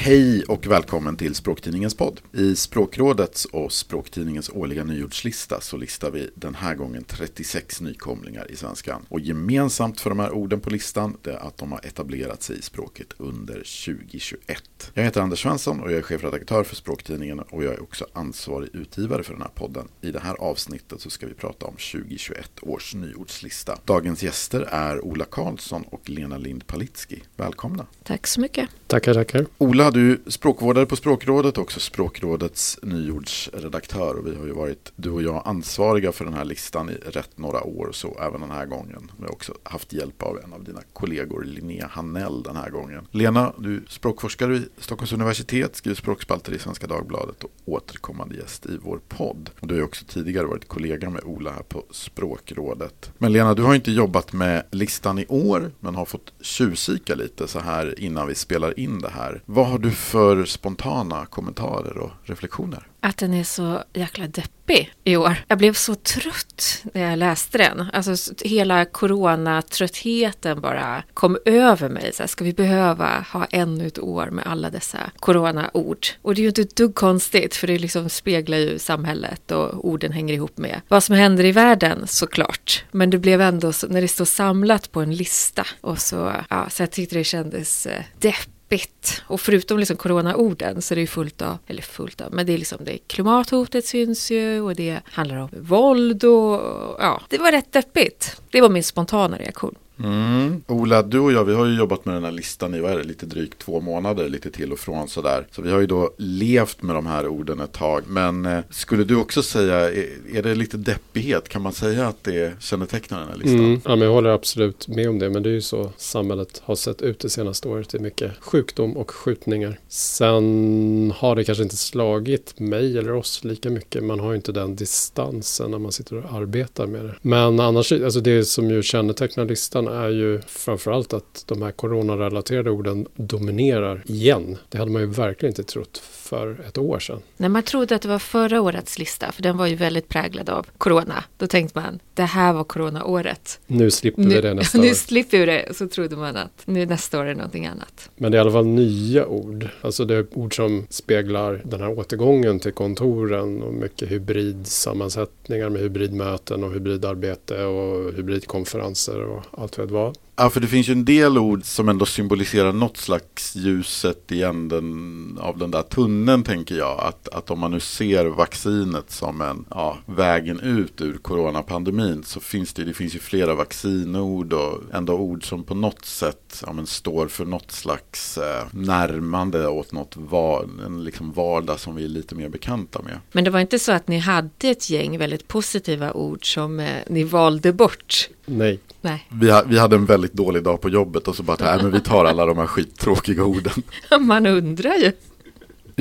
Hej och välkommen till Språktidningens podd. I Språkrådets och Språktidningens årliga nyordslista så listar vi den här gången 36 nykomlingar i svenskan. Och gemensamt för de här orden på listan är att de har etablerat sig i språket under 2021. Jag heter Anders Svensson och jag är chefredaktör för Språktidningen och jag är också ansvarig utgivare för den här podden. I det här avsnittet så ska vi prata om 2021 års nyordslista. Dagens gäster är Ola Karlsson och Lena Lind Palitski. Välkomna! Tack så mycket. Tackar, tackar. Ola, du är språkvårdare på Språkrådet, också Språkrådets nyordsredaktör. Och vi har ju varit, du och jag, ansvariga för den här listan i rätt några år, så även den här gången. Vi har också haft hjälp av en av dina kollegor, Linnea Hanell, den här gången. Lena, du är språkforskare vid Stockholms universitet, skriver språkspalter i Svenska Dagbladet och återkommande gäst i vår podd. Du har ju också tidigare varit kollega med Ola här på Språkrådet. Men Lena, du har inte jobbat med listan i år, men har fått tjuvkika lite så här innan vi spelar in det här. Vad har du för spontana kommentarer och reflektioner? Att den är så jäkla deppig i år. Jag blev så trött när jag läste den. Alltså hela coronatröttheten bara kom över mig. Så här, ska vi behöva ha ännu ett år med alla dessa coronaord? Och det är ju inte ett dugg konstigt för det liksom speglar ju samhället och orden hänger ihop med vad som händer i världen såklart. Men det blev ändå så, när det står samlat på en lista och så, ja, så jag tyckte det kändes eh, deppigt deppigt. Och förutom liksom coronaorden så är det ju fullt av, eller fullt av, men det är liksom det klimathotet syns ju och det handlar om våld och ja, det var rätt deppigt. Det var min spontana reaktion. Mm. Ola, du och jag, vi har ju jobbat med den här listan i, vad är det, lite drygt två månader, lite till och från sådär. Så vi har ju då levt med de här orden ett tag. Men eh, skulle du också säga, är, är, det lite deppighet? Kan man säga att det kännetecknar den här listan? Mm. Ja, men jag håller absolut med om det. Men det är ju så samhället har sett ut det senaste året. Det är mycket sjukdom och skjutningar. Sen har det kanske inte slagit mig eller oss lika mycket. Man har ju inte den distansen när man sitter och arbetar med det. Men annars, alltså det som ju kännetecknar listan är ju framförallt att de här coronarelaterade orden dominerar igen. Det hade man ju verkligen inte trott för ett år sedan. När man trodde att det var förra årets lista, för den var ju väldigt präglad av corona, då tänkte man det här var coronaåret. Nu slipper vi det nästa nu år. Nu slipper vi det, så trodde man att nu nästa år är det någonting annat. Men det är i alla fall nya ord, alltså det är ord som speglar den här återgången till kontoren och mycket hybridsammansättningar med hybridmöten och hybridarbete och hybridkonferenser och allt vad det var. Ja, för det finns ju en del ord som ändå symboliserar något slags ljuset i änden av den där tunneln, tänker jag. Att, att om man nu ser vaccinet som en ja, vägen ut ur coronapandemin så finns det, det finns ju flera vaccinord och ändå ord som på något sätt ja, men står för något slags eh, närmande åt något var, en liksom vardag som vi är lite mer bekanta med. Men det var inte så att ni hade ett gäng väldigt positiva ord som eh, ni valde bort? Nej. Nej. Vi, vi hade en väldigt dålig dag på jobbet och så bara, nej men vi tar alla de här skittråkiga orden. Man undrar ju.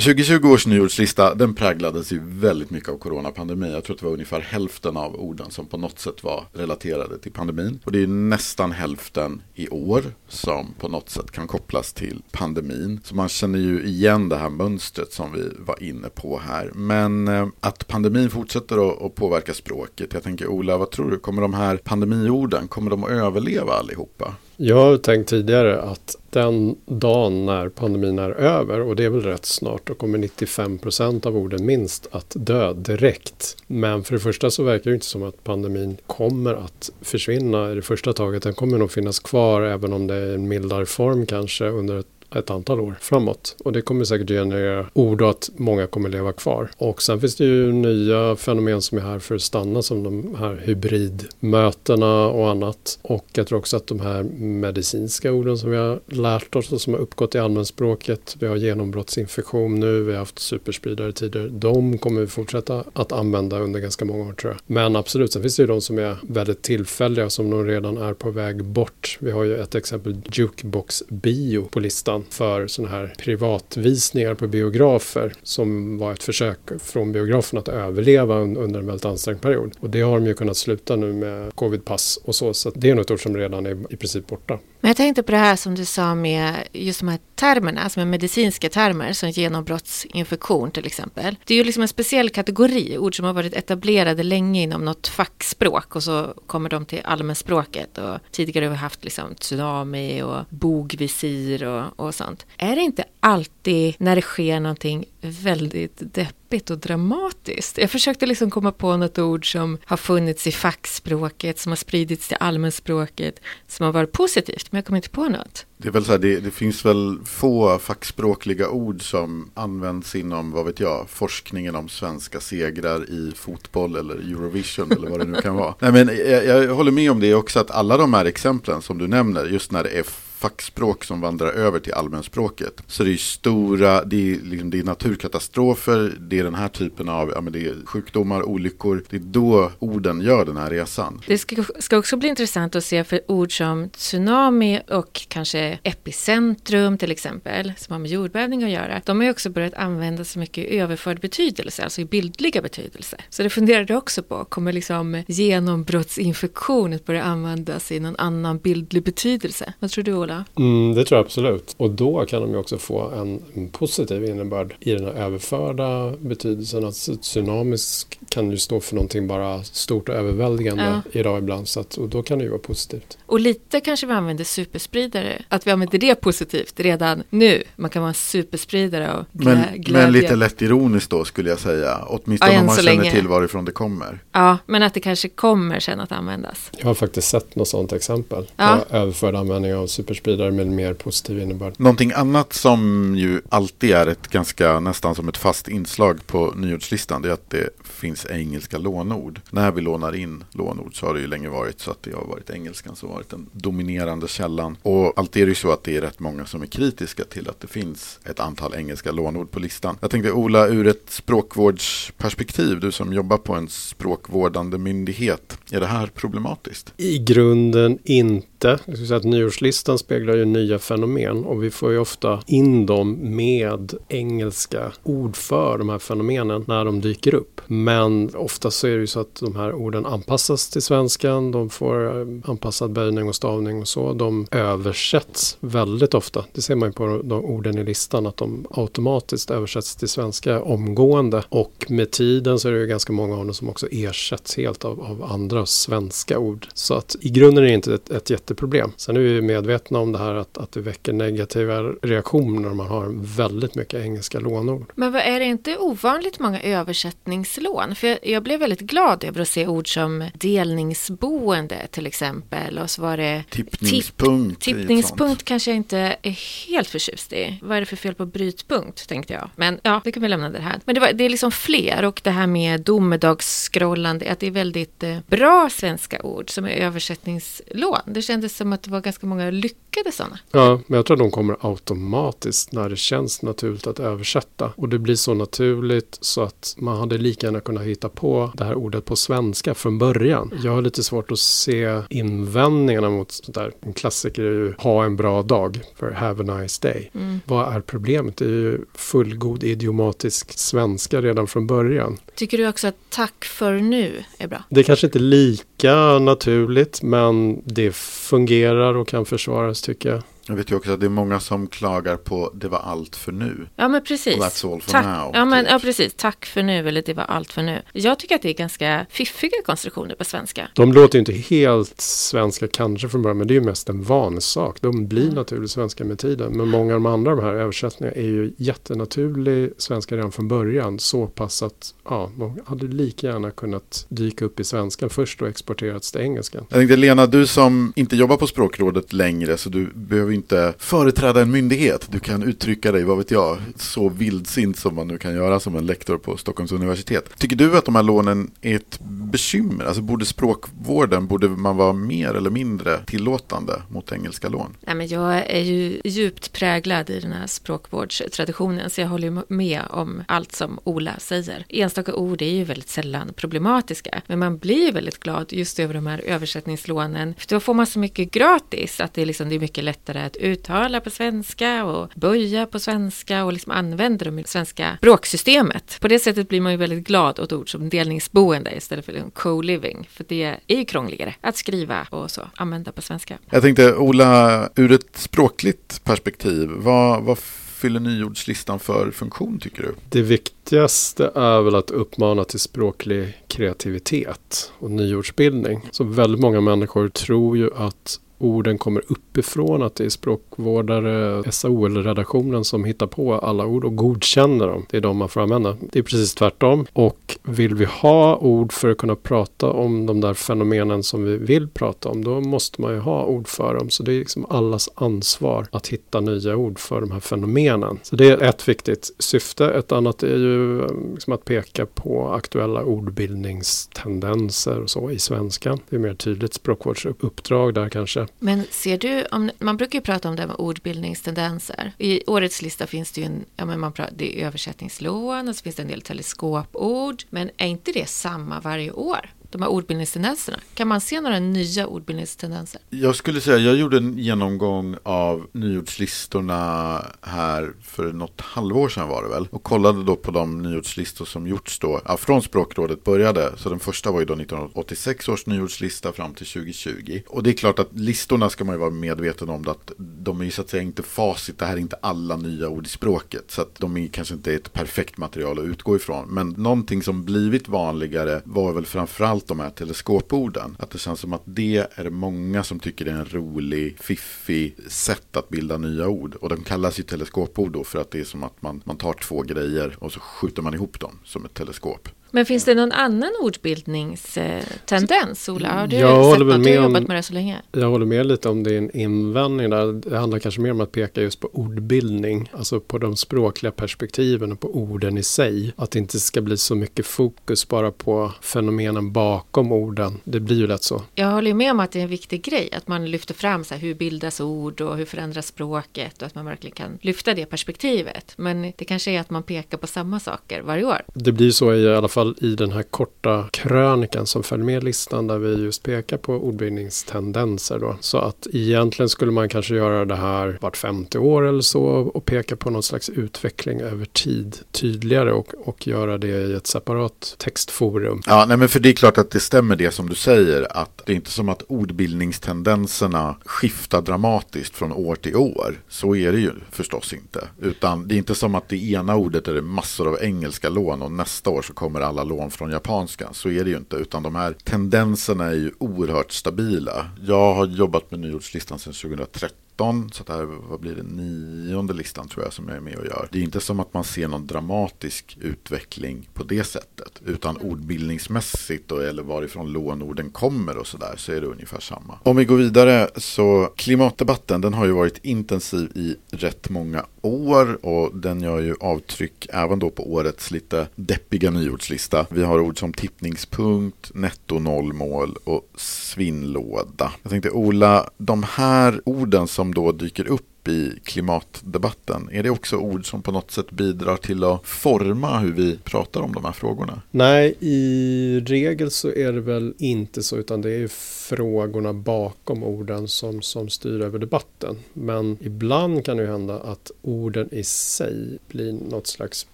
2020 års nyordslista den präglades ju väldigt mycket av coronapandemin. Jag tror att det var ungefär hälften av orden som på något sätt var relaterade till pandemin. Och det är nästan hälften i år som på något sätt kan kopplas till pandemin. Så man känner ju igen det här mönstret som vi var inne på här. Men eh, att pandemin fortsätter att påverka språket. Jag tänker Ola, vad tror du? Kommer de här pandemiorden, kommer de att överleva allihopa? Jag har tänkt tidigare att den dagen när pandemin är över, och det är väl rätt snart, då kommer 95 procent av orden minst att dö direkt. Men för det första så verkar det inte som att pandemin kommer att försvinna i det första taget. Den kommer nog finnas kvar även om det är en mildare form kanske under ett ett antal år framåt. Och det kommer säkert generera eh, ord och att många kommer leva kvar. Och sen finns det ju nya fenomen som är här för att stanna som de här hybridmötena och annat. Och jag tror också att de här medicinska orden som vi har lärt oss och som har uppgått i allmänspråket. Vi har genombrottsinfektion nu, vi har haft superspridare tider. De kommer vi fortsätta att använda under ganska många år tror jag. Men absolut, sen finns det ju de som är väldigt tillfälliga som nog redan är på väg bort. Vi har ju ett exempel jukebox bio på listan listan för sådana här privatvisningar på biografer som var ett försök från biograferna att överleva under en väldigt ansträngd period. Och det har de ju kunnat sluta nu med covidpass och så, så det är nog ett ord som redan är i princip borta. Men jag tänkte på det här som du sa med just de här termerna, alltså som är medicinska termer, som genombrottsinfektion till exempel. Det är ju liksom en speciell kategori, ord som har varit etablerade länge inom något fackspråk och så kommer de till allmänspråket. Och tidigare har vi haft liksom tsunami och bogvisir och, och sånt. Är det inte alltid när det sker någonting väldigt deppigt och dramatiskt? Jag försökte liksom komma på något ord som har funnits i fackspråket, som har spridits till allmänspråket, som har varit positivt, men jag kommer inte på något. Det, är väl så här, det, det, finns väl få fackspråkliga ord som används inom, vad vet jag, forskningen om svenska segrar i fotboll eller Eurovision eller vad det nu kan vara. Nej, men jag, jag håller med om det också, att alla de här exemplen som du nämner, just när det är fackspråk som vandrar över till allmänspråket. Så det är stora, det är, liksom, det är naturkatastrofer, det är den här typen av ja, men det är sjukdomar, olyckor. Det är då orden gör den här resan. Det ska, ska också bli intressant att se för ord som tsunami och kanske epicentrum till exempel, som har med jordbävning att göra. De har ju också börjat användas så mycket i överförd betydelse, alltså i bildliga betydelse. Så det funderade jag också på, kommer liksom genombrottsinfektion att börja användas i någon annan bildlig betydelse? Vad tror du Ola? Mm, det tror jag absolut. Och då kan de ju också få en, en positiv innebörd i den här överförda betydelsen. Att tsunamisk kan ju stå för någonting bara stort och överväldigande ja. idag ibland. Så att, och då kan det ju vara positivt. Och lite kanske vi använder superspridare. Att vi använder det positivt redan nu. Man kan vara en superspridare och glä, men, glädje. Men lite lätt ironiskt då skulle jag säga. Åtminstone ja, om man känner länge. till varifrån det kommer. Ja, men att det kanske kommer sen att användas. Jag har faktiskt sett något sådant exempel. Ja. På överförd användning av superspridare superspridare med mer positiv innebörd. Någonting annat som ju alltid är ett ganska nästan som ett fast inslag på nyordslistan det är att det finns engelska lånord. När vi lånar in lånord så har det ju länge varit så att det har varit engelskan som varit den dominerande källan. Och alltid är det ju så att det är rätt många som är kritiska till att det finns ett antal engelska lånord på listan. Jag tänkte Ola, ur ett språkvårdsperspektiv, du som jobbar på en språkvårdande myndighet, är det här problematiskt? I grunden inte. Jag skulle säga att nyårslistan speglar ju nya fenomen och vi får ju ofta in dem med engelska ord för de här fenomenen när de dyker upp. Men ofta så är det ju så att de här orden anpassas till svenskan, de får eh, anpassad böjning och stavning och så. De översätts väldigt ofta. Det ser man ju på de orden i listan att de automatiskt översätts till svenska omgående och med tiden så är det ju ganska många av dem som också ersätts helt av, av andra svenska ord. Så att i grunden är det inte ett, ett jätteproblem. Sen är vi medvetna om det här att, att det väcker negativa reaktioner när man har väldigt mycket engelska lånord. Men vad är det inte ovanligt många översättningslån? För jag, jag, blev väldigt glad över att se ord som delningsboende till exempel och så var det tippningspunkt. Tipp, tippningspunkt kanske jag inte är helt förtjust i. Vad är det för fel på brytpunkt tänkte jag. Men ja, det kan vi lämna det här. Men det, var, det är liksom fler och det här med domedagsskrollande, att det är väldigt eh, bra svenska ord som är översättningslån. Det kändes som att det var ganska många lyckade sådana. Ja, men jag tror att de kommer automatiskt när det känns naturligt att översätta. Och det blir så naturligt så att man hade lika gärna kunnat hitta på det här ordet på svenska från början. Jag har lite svårt att se invändningarna mot sånt där. En klassiker är ju ha en bra dag för have a nice day. Mm. Vad är problemet? Det är ju fullgod idiomatisk svenska redan från början. Tycker du också att tack för nu är bra? Det är kanske inte lika naturligt men det fungerar och kan försvaras tycker jag. Jag vet ju också att det är många som klagar på det var allt för nu. Ja men precis. That's all for Tack. now. Ja, men, typ. ja precis. Tack för nu eller det var allt för nu. Jag tycker att det är ganska fiffiga konstruktioner på svenska. De låter ju inte helt svenska kanske från början men det är ju mest en vansak. De blir mm. naturligt svenska med tiden. Men många av de andra de här översättningarna är ju jättenaturlig svenska redan från början. Så pass att ja, de hade lika gärna kunnat dyka upp i svenskan först och exporterats till engelskan. Jag tänkte Lena, du som inte jobbar på språkrådet längre så du behöver inte företräda en myndighet. Du kan uttrycka dig, vad vet jag, så vildsint som man nu kan göra som en lektor på Stockholms universitet. Tycker du att de här lånen är ett bekymmer? Alltså borde språkvården, borde man vara mer eller mindre tillåtande mot engelska lån? Nej, men jag är ju djupt präglad i den här språkvårdstraditionen så jag håller med om allt som Ola säger. Enstaka ord är ju väldigt sällan problematiska men man blir väldigt glad just över de här översättningslånen. För då får man så mycket gratis att det är, liksom, det är mycket lättare att uttala på svenska och böja på svenska och liksom använda dem i det svenska språksystemet. På det sättet blir man ju väldigt glad åt ord som delningsboende istället för liksom co-living. För det är ju krångligare att skriva och så använda på svenska. Jag tänkte Ola, ur ett språkligt perspektiv, vad, vad fyller nyordslistan för funktion tycker du? Det viktigaste är väl att uppmana till språklig kreativitet och nyordsbildning. Så väldigt många människor tror ju att orden kommer uppifrån, att det är språkvårdare, SAOL-redaktionen som hittar på alla ord och godkänner dem. Det är de man får använda. Det är precis tvärtom. Och vill vi ha ord för att kunna prata om de där fenomenen som vi vill prata om, då måste man ju ha ord för dem. Så det är liksom allas ansvar att hitta nya ord för de här fenomenen. Så det är ett viktigt syfte. Ett annat är ju eh, liksom att peka på aktuella ordbildningstendenser och så i svenskan. Det är mer tydligt språkvårdsuppdrag där kanske. Men ser du, om, man brukar ju prata om det här med ordbildningstendenser. I årets lista finns det ju en, ja men man pratar, det är översättningslån och så finns det en del teleskopord. Men är inte det samma varje år? De här ordbildningstendenserna? Kan man se några nya ordbildningstendenser? Jag skulle säga, jag gjorde en genomgång av nyordslistorna här för något halvår sedan var det väl. Och kollade då på de nyordslistor som gjorts då, ja, från språkrådet började. Så den första var ju då 1986 års nyordslista fram till 2020. Och det är klart att listorna ska man ju vara medveten om att de är ju så att säga inte facit, det här är inte alla nya ord i språket. Så att de är kanske inte ett perfekt material att utgå ifrån. Men någonting som blivit vanligare var väl framförallt framförallt de här teleskoporden. Att det känns som att det är det många som tycker det är en rolig, fiffig sätt att bilda nya ord. Och de kallas ju teleskopord då för att det är som att man, man tar två grejer och så skjuter man ihop dem som ett teleskop. Men finns det någon annan ordbildningstendens, Ola? Har du jag sett något? Du har jobbat med det så länge. Jag håller med lite om din invändning där. Det handlar kanske mer om att peka just på ordbildning, alltså på de språkliga perspektiven och på orden i sig. Att det inte ska bli så mycket fokus bara på fenomenen bakom orden. Det blir ju lätt så. Jag håller med om att det är en viktig grej, att man lyfter fram så här, hur bildas ord och hur förändras språket och att man verkligen kan lyfta det perspektivet. Men det kanske är att man pekar på samma saker varje år. Det blir så i alla fall fall i den här korta krönikan som följer med listan där vi just pekar på ordbildningstendenser. Då. Så att egentligen skulle man kanske göra det här vart 50 år eller så och peka på någon slags utveckling över tid tydligare och, och göra det i ett separat textforum. Ja, nej, men för det är klart att det stämmer det som du säger att det är inte som att ordbildningstendenserna skiftar dramatiskt från år till år. Så är det ju förstås inte. Utan det är inte som att det ena ordet är det massor av engelska lån och nästa år så kommer alla lån från japanska. Så är det ju inte, utan de här tendenserna är ju oerhört stabila. Jag har jobbat med nyordslistan sedan 2013 13, så det här vad blir det, nionde listan tror jag som jag är med och gör. Det är inte som att man ser någon dramatisk utveckling på det sättet, utan ordbildningsmässigt och, eller varifrån lånorden kommer och sådär så är det ungefär samma. Om vi går vidare så klimatdebatten den har ju varit intensiv i rätt många år och den gör ju avtryck även då på årets lite deppiga nyordslista. Vi har ord som tippningspunkt, netto nollmål och svinnlåda. Jag tänkte Ola, de här orden som som då dyker upp i klimatdebatten. Är det också ord som på något sätt bidrar till att forma hur vi pratar om de här frågorna? Nej, i regel så är det väl inte så utan det är frågorna bakom orden som, som styr över debatten. Men ibland kan det hända att orden i sig blir något slags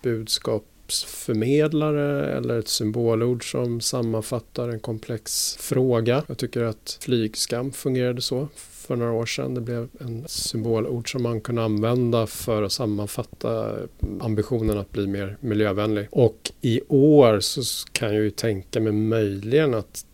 budskap förmedlare eller ett symbolord som sammanfattar en komplex fråga. Jag tycker att flygskam fungerade så för några år sedan. Det blev en symbolord som man kunde använda för att sammanfatta ambitionen att bli mer miljövänlig. Och i år så kan jag ju tänka mig möjligen att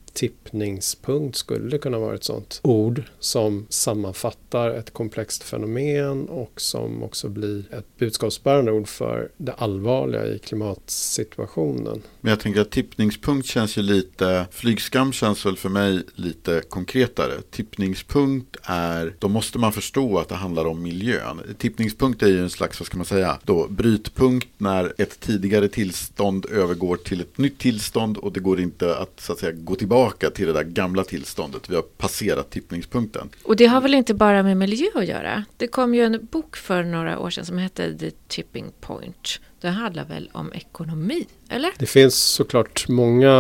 tippningspunkt skulle kunna vara ett sånt ord som sammanfattar ett komplext fenomen och som också blir ett budskapsbärande ord för det allvarliga i klimatsituationen. Men jag tänker att tippningspunkt känns ju lite, flygskam känns väl för mig lite konkretare. Tippningspunkt är, då måste man förstå att det handlar om miljön. Tippningspunkt är ju en slags, vad ska man säga, då brytpunkt när ett tidigare tillstånd övergår till ett nytt tillstånd och det går inte att så att säga gå tillbaka tillbaka till det där gamla tillståndet. Vi har passerat tippningspunkten. Och det har väl inte bara med miljö att göra? Det kom ju en bok för några år sedan som hette The Tipping Point. Det handlar väl om ekonomi, eller? Det finns såklart många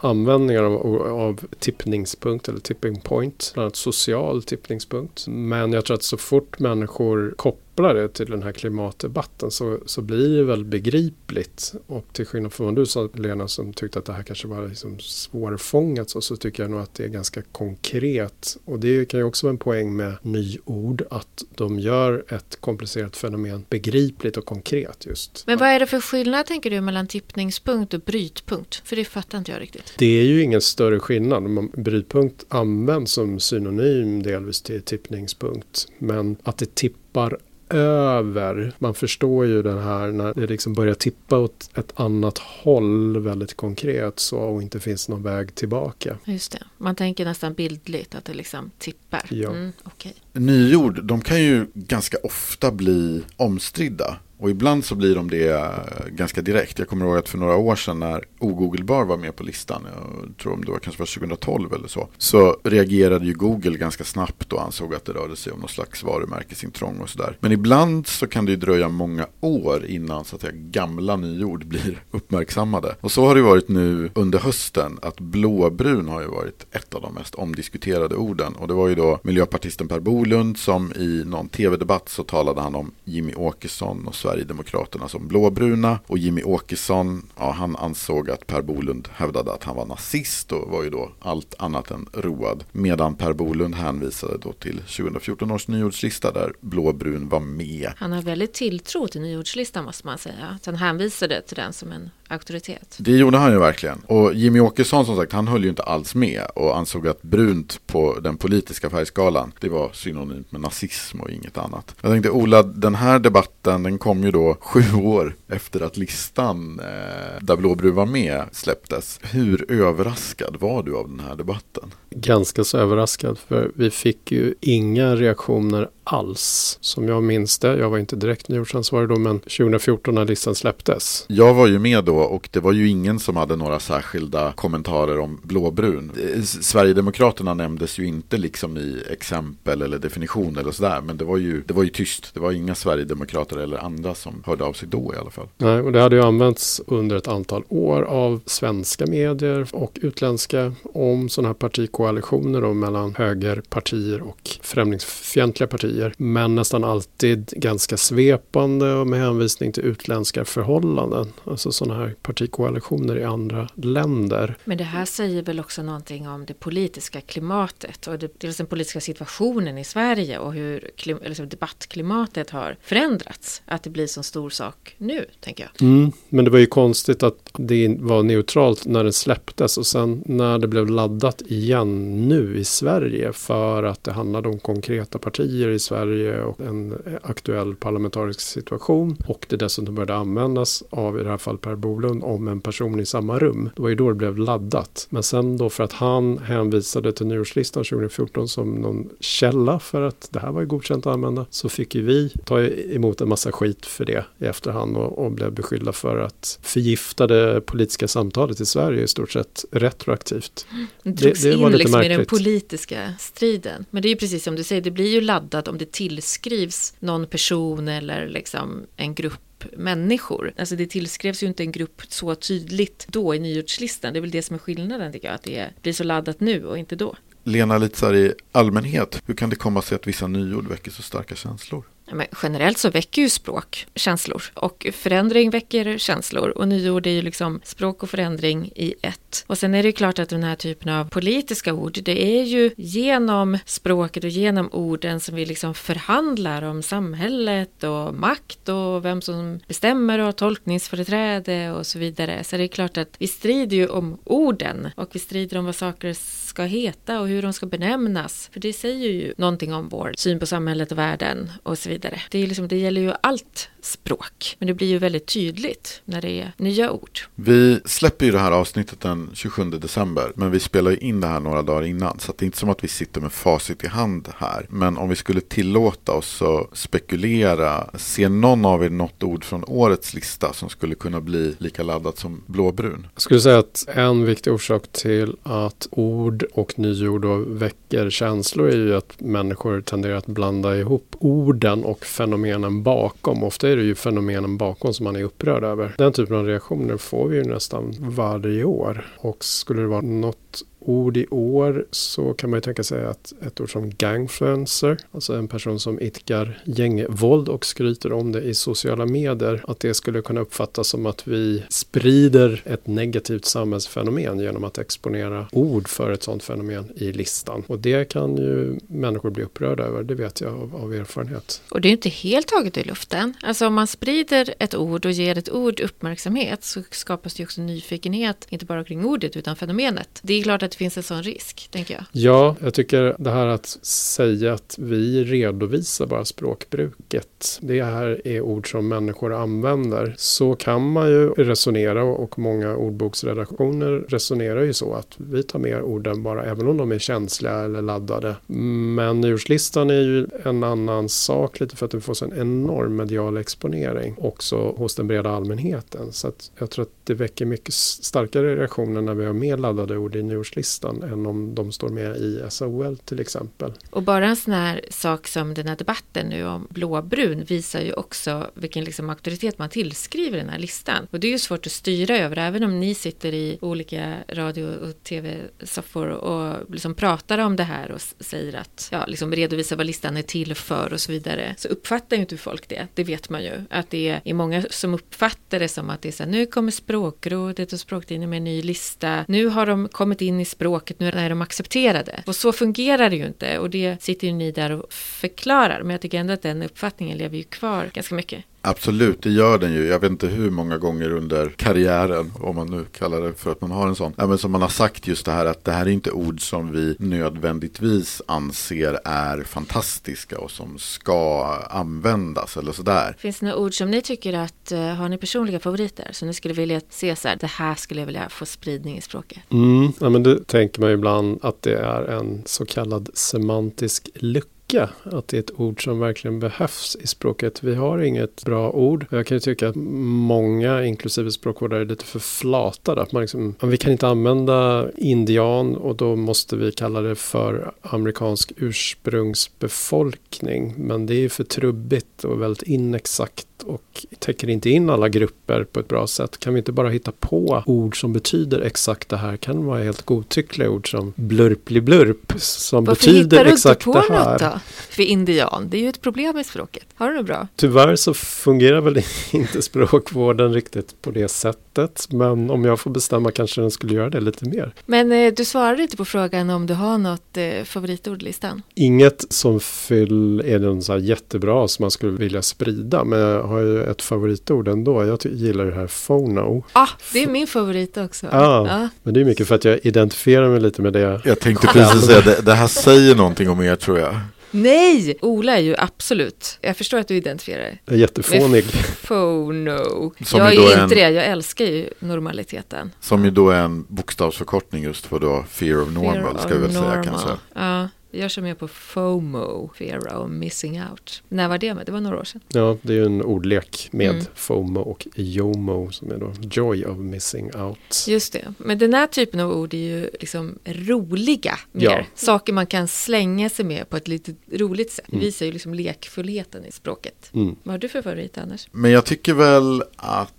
användningar av, av tippningspunkt eller tipping point, bland annat social tippningspunkt. Men jag tror att så fort människor kopplar koppla det till den här klimatdebatten så, så blir det väl begripligt. Och till skillnad från vad du sa Lena som tyckte att det här kanske var liksom svårfångat så, så tycker jag nog att det är ganska konkret. Och det kan ju också vara en poäng med nyord att de gör ett komplicerat fenomen begripligt och konkret just. Men vad är det för skillnad tänker du mellan tippningspunkt och brytpunkt? För det fattar inte jag riktigt. Det är ju ingen större skillnad. Brytpunkt används som synonym delvis till tippningspunkt. Men att det tippar över. Man förstår ju den här när det liksom börjar tippa åt ett annat håll väldigt konkret så och inte finns någon väg tillbaka. Just det. Man tänker nästan bildligt att det liksom tippar. Ja. Mm, okay. Nyord, de kan ju ganska ofta bli omstridda. Och ibland så blir de det eh, ganska direkt. Jag kommer ihåg att för några år sedan när ogooglebar var med på listan, jag tror om det var kanske var 2012 eller så, så reagerade ju Google ganska snabbt och ansåg att det rörde sig om någon slags varumärkesintrång och sådär. Men ibland så kan det ju dröja många år innan så att säga gamla nyord blir uppmärksammade. Och så har det varit nu under hösten att blåbrun har ju varit ett av de mest omdiskuterade orden. Och det var ju då miljöpartisten Per Bolund som i någon tv-debatt så talade han om Jimmy Åkesson och Sverigedemokraterna som blåbruna. Och Jimmy Åkesson, ja, han ansåg att Per Bolund hävdade att han var nazist och var ju då allt annat än road. Medan Per Bolund hänvisade då till 2014 års nyordslista där blåbrun var med. Han har väldigt tilltro till nyordslistan måste man säga. Att han hänvisade till den som en auktoritet. Det gjorde han ju verkligen. Och Jimmy Åkesson som sagt, han höll ju inte alls med och ansåg att brunt på den politiska färgskalan, det var synonymt med nazism och inget annat. Jag tänkte Ola, den här debatten den kom ju då sju år efter att listan eh, där blåbrun var med släpptes. Hur överraskad var du av den här debatten? Ganska så överraskad för vi fick ju inga reaktioner alls. Som jag minns det, jag var inte direkt nyårsansvarig då, men 2014 när listan släpptes. Jag var ju med då och det var ju ingen som hade några särskilda kommentarer om blåbrun. Sverigedemokraterna nämndes ju inte liksom i exempel eller definition eller sådär, men det var ju, det var ju tyst. Det var inga Sverigedemokrater eller andra som hörde av sig då i alla fall. Nej, och det hade ju använts under ett antal år av svenska medier och utländska om sådana här partikoalitioner då mellan högerpartier och främlingsfientliga partier. Men nästan alltid ganska svepande och med hänvisning till utländska förhållanden. Alltså sådana här partikoalitioner i andra länder. Men det här säger väl också någonting om det politiska klimatet och det, dels den politiska situationen i Sverige och hur klim, liksom debattklimatet har förändrats. Att det blir så stor sak nu, tänker jag. Mm, men det var ju konstigt att det var neutralt när den släpptes och sen när det blev laddat igen nu i Sverige för att det handlade om konkreta partier i Sverige och en aktuell parlamentarisk situation och det dessutom började användas av i det här fallet Per Bolund om en person i samma rum. Det var ju då det blev laddat. Men sen då för att han hänvisade till nyårslistan 2014 som någon källa för att det här var ju godkänt att använda så fick ju vi ta emot en massa skit för det i efterhand och, och blev beskyllda för att förgifta det politiska samtalet i Sverige i stort sett retroaktivt. Det drogs det, det in liksom i den politiska striden. Men det är ju precis som du säger, det blir ju laddat om det tillskrivs någon person eller liksom en grupp människor. Alltså det tillskrevs ju inte en grupp så tydligt då i nyårslistan. Det är väl det som är skillnaden tycker jag, att det blir så laddat nu och inte då. Lena, lite så här i allmänhet, hur kan det komma sig att vissa nyord väcker så starka känslor? Men generellt så väcker ju språk känslor och förändring väcker känslor och nyord är ju liksom språk och förändring i ett. Och sen är det ju klart att den här typen av politiska ord, det är ju genom språket och genom orden som vi liksom förhandlar om samhället och makt och vem som bestämmer och tolkningsföreträde och så vidare. Så det är klart att vi strider ju om orden och vi strider om vad saker ska heta och hur de ska benämnas. För det säger ju någonting om vår syn på samhället och världen och så vidare. Det, är liksom, det gäller ju allt språk. Men det blir ju väldigt tydligt när det är nya ord. Vi släpper ju det här avsnittet den 27 december. Men vi spelar ju in det här några dagar innan. Så det är inte som att vi sitter med facit i hand här. Men om vi skulle tillåta oss att spekulera. Ser någon av er något ord från årets lista som skulle kunna bli lika laddat som blåbrun? Jag skulle säga att en viktig orsak till att ord och nyord väcker känslor är ju att människor tenderar att blanda ihop orden och fenomenen bakom. Ofta är det ju fenomenen bakom som man är upprörd över. Den typen av reaktioner får vi ju nästan varje år. Och skulle det vara något ord i år så kan man ju tänka sig att ett ord som gangfluencer, alltså en person som idkar gängvåld och skryter om det i sociala medier, att det skulle kunna uppfattas som att vi sprider ett negativt samhällsfenomen genom att exponera ord för ett sådant fenomen i listan. Och det kan ju människor bli upprörda över, det vet jag av, av erfarenhet. Och det är inte helt taget i luften. Alltså om man sprider ett ord och ger ett ord uppmärksamhet så skapas det också nyfikenhet, inte bara kring ordet utan fenomenet. Det är klart att det finns en sån risk, tänker jag. Ja, jag tycker det här att säga att vi redovisar bara språkbruket. Det här är ord som människor använder. Så kan man ju resonera och många ordboksredaktioner resonerar ju så att vi tar med orden bara även om de är känsliga eller laddade. Men nyårslistan är ju en annan sak lite för att den får en enorm medial exponering också hos den breda allmänheten. Så att jag tror att det väcker mycket starkare reaktioner när vi har mer laddade ord i listan än om de står med i SOL till exempel. Och bara en sån här sak som den här debatten nu om blåbrun visar ju också vilken liksom auktoritet man tillskriver den här listan. Och det är ju svårt att styra över, även om ni sitter i olika radio och tv-soffor och liksom pratar om det här och säger att, ja, liksom redovisar vad listan är till för och så vidare, så uppfattar ju inte folk det. Det vet man ju, att det är många som uppfattar det som att det är så här, nu kommer språkrådet och språktidningen med en ny lista, nu har de kommit in i språket, nu är de accepterade. Och så fungerar det ju inte och det sitter ju ni där och förklarar, men jag tycker ändå att den uppfattningen lever ju kvar ganska mycket. Absolut, det gör den ju. Jag vet inte hur många gånger under karriären, om man nu kallar det för att man har en sån, ja, men som man har sagt just det här att det här är inte ord som vi nödvändigtvis anser är fantastiska och som ska användas eller sådär. Finns det några ord som ni tycker att, uh, har ni personliga favoriter som ni skulle vilja se så här, det här skulle jag vilja få spridning i språket? Mm, ja, men det tänker man ju ibland att det är en så kallad semantisk lucka tycka att det är ett ord som verkligen behövs i språket. Vi har inget bra ord. Jag kan ju tycka att många, inklusive språkvårdare, är lite för flatade. Att man liksom, vi kan inte använda indian och då måste vi kalla det för amerikansk ursprungsbefolkning. Men det är för trubbigt och väldigt inexakt och täcker inte in alla grupper på ett bra sätt. Kan vi inte bara hitta på ord som betyder exakt det här? Kan vara helt godtyckliga ord som blurpli blurp som Varför betyder exakt det här. Varför hittar du inte på något då? För indian, det är ju ett problem i språket. Har du något bra? Tyvärr så fungerar väl inte språkvården riktigt på det sättet. Men om jag får bestämma kanske den skulle göra det lite mer. Men eh, du svarade inte på frågan om du har något eh, favoritordlistan? Inget som fyll är den så här jättebra som man skulle vilja sprida. Men jag har ju ett favoritord ändå. Jag gillar det här phono. Ja, ah, det är min favorit också. Ah, ah. Men det är mycket för att jag identifierar mig lite med det. Jag tänkte precis säga det, det här säger någonting om er tror jag. Nej! Ola är ju absolut, jag förstår att du identifierar dig. Jag är jättefånig. Phono. Som jag är inte en, det, jag älskar ju normaliteten. Som ju då är en bokstavsförkortning just för då fear of normal, fear ska vi väl normal. säga kanske. Ja. Jag kör med på FOMO, Fear of Missing Out. När var det med? Det var några år sedan. Ja, det är ju en ordlek med mm. FOMO och JOMO som är då Joy of Missing Out. Just det, men den här typen av ord är ju liksom roliga mer. Ja. Saker man kan slänga sig med på ett lite roligt sätt. Det mm. visar ju liksom lekfullheten i språket. Mm. Vad har du för favorit annars? Men jag tycker väl att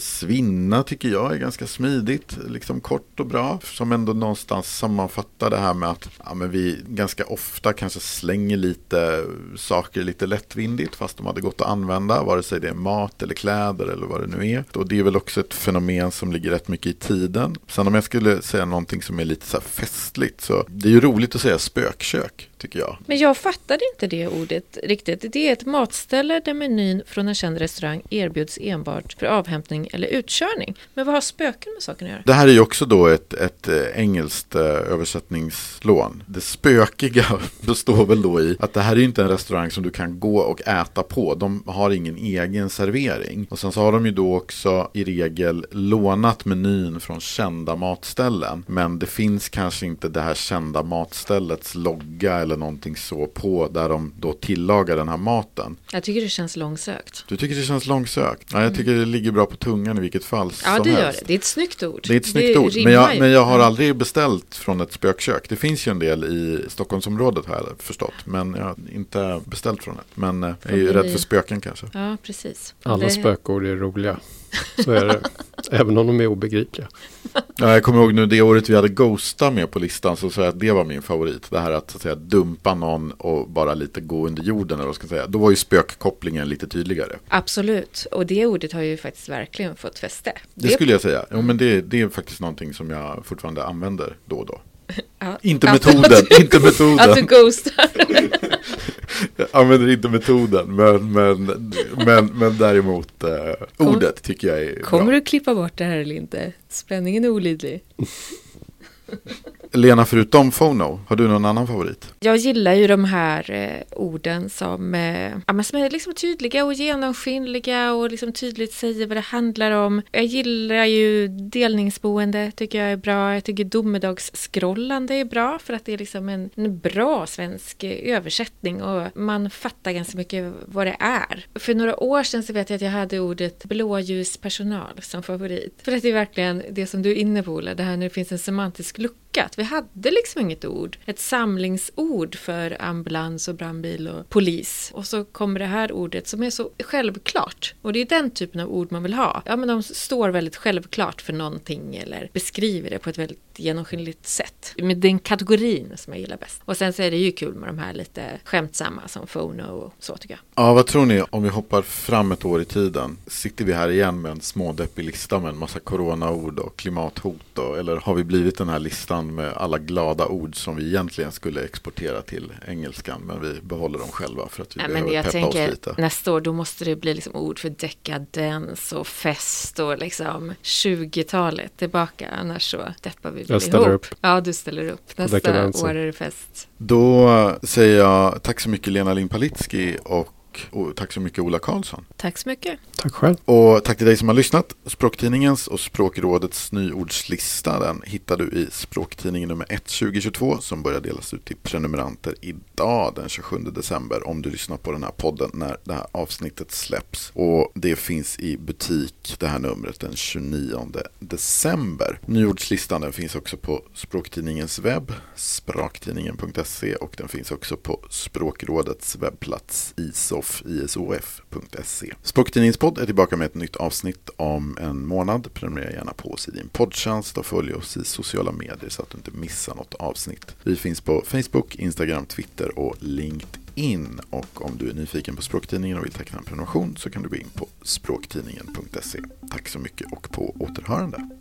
Svinna tycker jag är ganska smidigt, liksom kort och bra. Som ändå någonstans sammanfattar det här med att ja, men vi ganska ofta kanske slänger lite saker lite lättvindigt fast de hade gått att använda, vare sig det är mat eller kläder eller vad det nu är. Och det är väl också ett fenomen som ligger rätt mycket i tiden. Sen om jag skulle säga någonting som är lite så här festligt så det är ju roligt att säga spökkök tycker jag. Men jag fattade inte det ordet riktigt. Det är ett matställe där menyn från en känd restaurang erbjuds enbart för avhämtning eller utkörning. Men vad har spöken med saken att göra? Det här är ju också då ett, ett eh, engelskt eh, översättningslån. Det spökiga består väl då i att det här är ju inte en restaurang som du kan gå och äta på. De har ingen egen servering. Och sen så har de ju då också i regel lånat menyn från kända matställen. Men det finns kanske inte det här kända matställets logga eller någonting så på där de då tillagar den här maten. Jag tycker det känns långsökt. Du tycker det känns långsökt? Ja, jag mm. tycker det ligger bra på tungan i vilket fall Ja, som det helst. gör det. Det är ett snyggt ord. Det är ett snyggt ord. Men jag, men jag har aldrig beställt från ett spökkök. Det finns ju en del i Stockholmsområdet har jag förstått. Men jag har inte beställt från det. Men eh, jag är ju rädd för spöken kanske. Ja, precis. Alla det... spökord är roliga. Så är det. Även om de är obegripliga. Ja, jag kommer ihåg nu det året vi hade Ghosta med på listan så sa jag att det var min favorit. Det här att, så att säga, dumpa någon och bara lite gå under jorden. Eller vad ska jag säga. Då var ju spökkopplingen lite tydligare. Absolut, och det ordet har ju faktiskt verkligen fått fäste. Det, skulle jag säga. Jo, men det, det är faktiskt någonting som jag fortfarande använder då och då. Ja, Inte metoden, inte Att du metoden. ghostar. Jag använder inte metoden, men, men, men, men däremot eh, Kom- ordet tycker jag är Kommer bra. du klippa bort det här eller inte? Spänningen är olidlig. Lena, förutom FONO, har du någon annan favorit? Jag gillar ju de här eh, orden som, eh, ja, men som är liksom tydliga och genomskinliga och liksom tydligt säger vad det handlar om. Jag gillar ju delningsboende, tycker jag är bra. Jag tycker domedagsskrollande är bra för att det är liksom en, en bra svensk eh, översättning och man fattar ganska mycket vad det är. För några år sedan så vet jag att jag hade ordet blåljuspersonal som favorit. För att det är verkligen det som du är inne på, Ola, det här när det finns en semantisk lucka. Att vi hade liksom inget ord, ett samlingsord för ambulans och brandbil och polis. Och så kommer det här ordet som är så självklart. Och det är den typen av ord man vill ha. Ja, men de står väldigt självklart för någonting eller beskriver det på ett väldigt genomskinligt sätt. Med den kategorin som jag gillar bäst. Och sen så är det ju kul med de här lite skämtsamma som Fono och så tycker jag. Ja, vad tror ni om vi hoppar fram ett år i tiden? Sitter vi här igen med en smådeppig lista med en massa coronaord och klimathot? Då? Eller har vi blivit den här listan med alla glada ord som vi egentligen skulle exportera till engelskan men vi behåller dem själva för att vi Nej, men behöver jag peppa oss tänker lite? nästa år då måste det bli liksom ord för dekadens och fest och liksom 20-talet tillbaka annars så deppar vi väl Jag ställer ihop. upp. Ja, du ställer upp. Nästa år är det fest. Då säger jag tack så mycket Lena Lind-Palitski och, och tack så mycket Ola Karlsson. Tack så mycket. Tack själv. Och tack till dig som har lyssnat. Språktidningens och Språkrådets nyordslista den hittar du i Språktidningen nummer 1 2022 som börjar delas ut till prenumeranter idag den 27 december om du lyssnar på den här podden när det här avsnittet släpps. Och det finns i butik det här numret den 29 december. Nyordslistan den finns också på Språktidningens webb, spraktidningen.se och den finns också på Språkrådets webbplats isof, isof.se. Språktidningens är tillbaka med ett nytt avsnitt om en månad. Prenumerera gärna på oss i din poddtjänst och följ oss i sociala medier så att du inte missar något avsnitt. Vi finns på Facebook, Instagram, Twitter och LinkedIn. Och om du är nyfiken på Språktidningen och vill teckna en prenumeration så kan du gå in på språktidningen.se. Tack så mycket och på återhörande.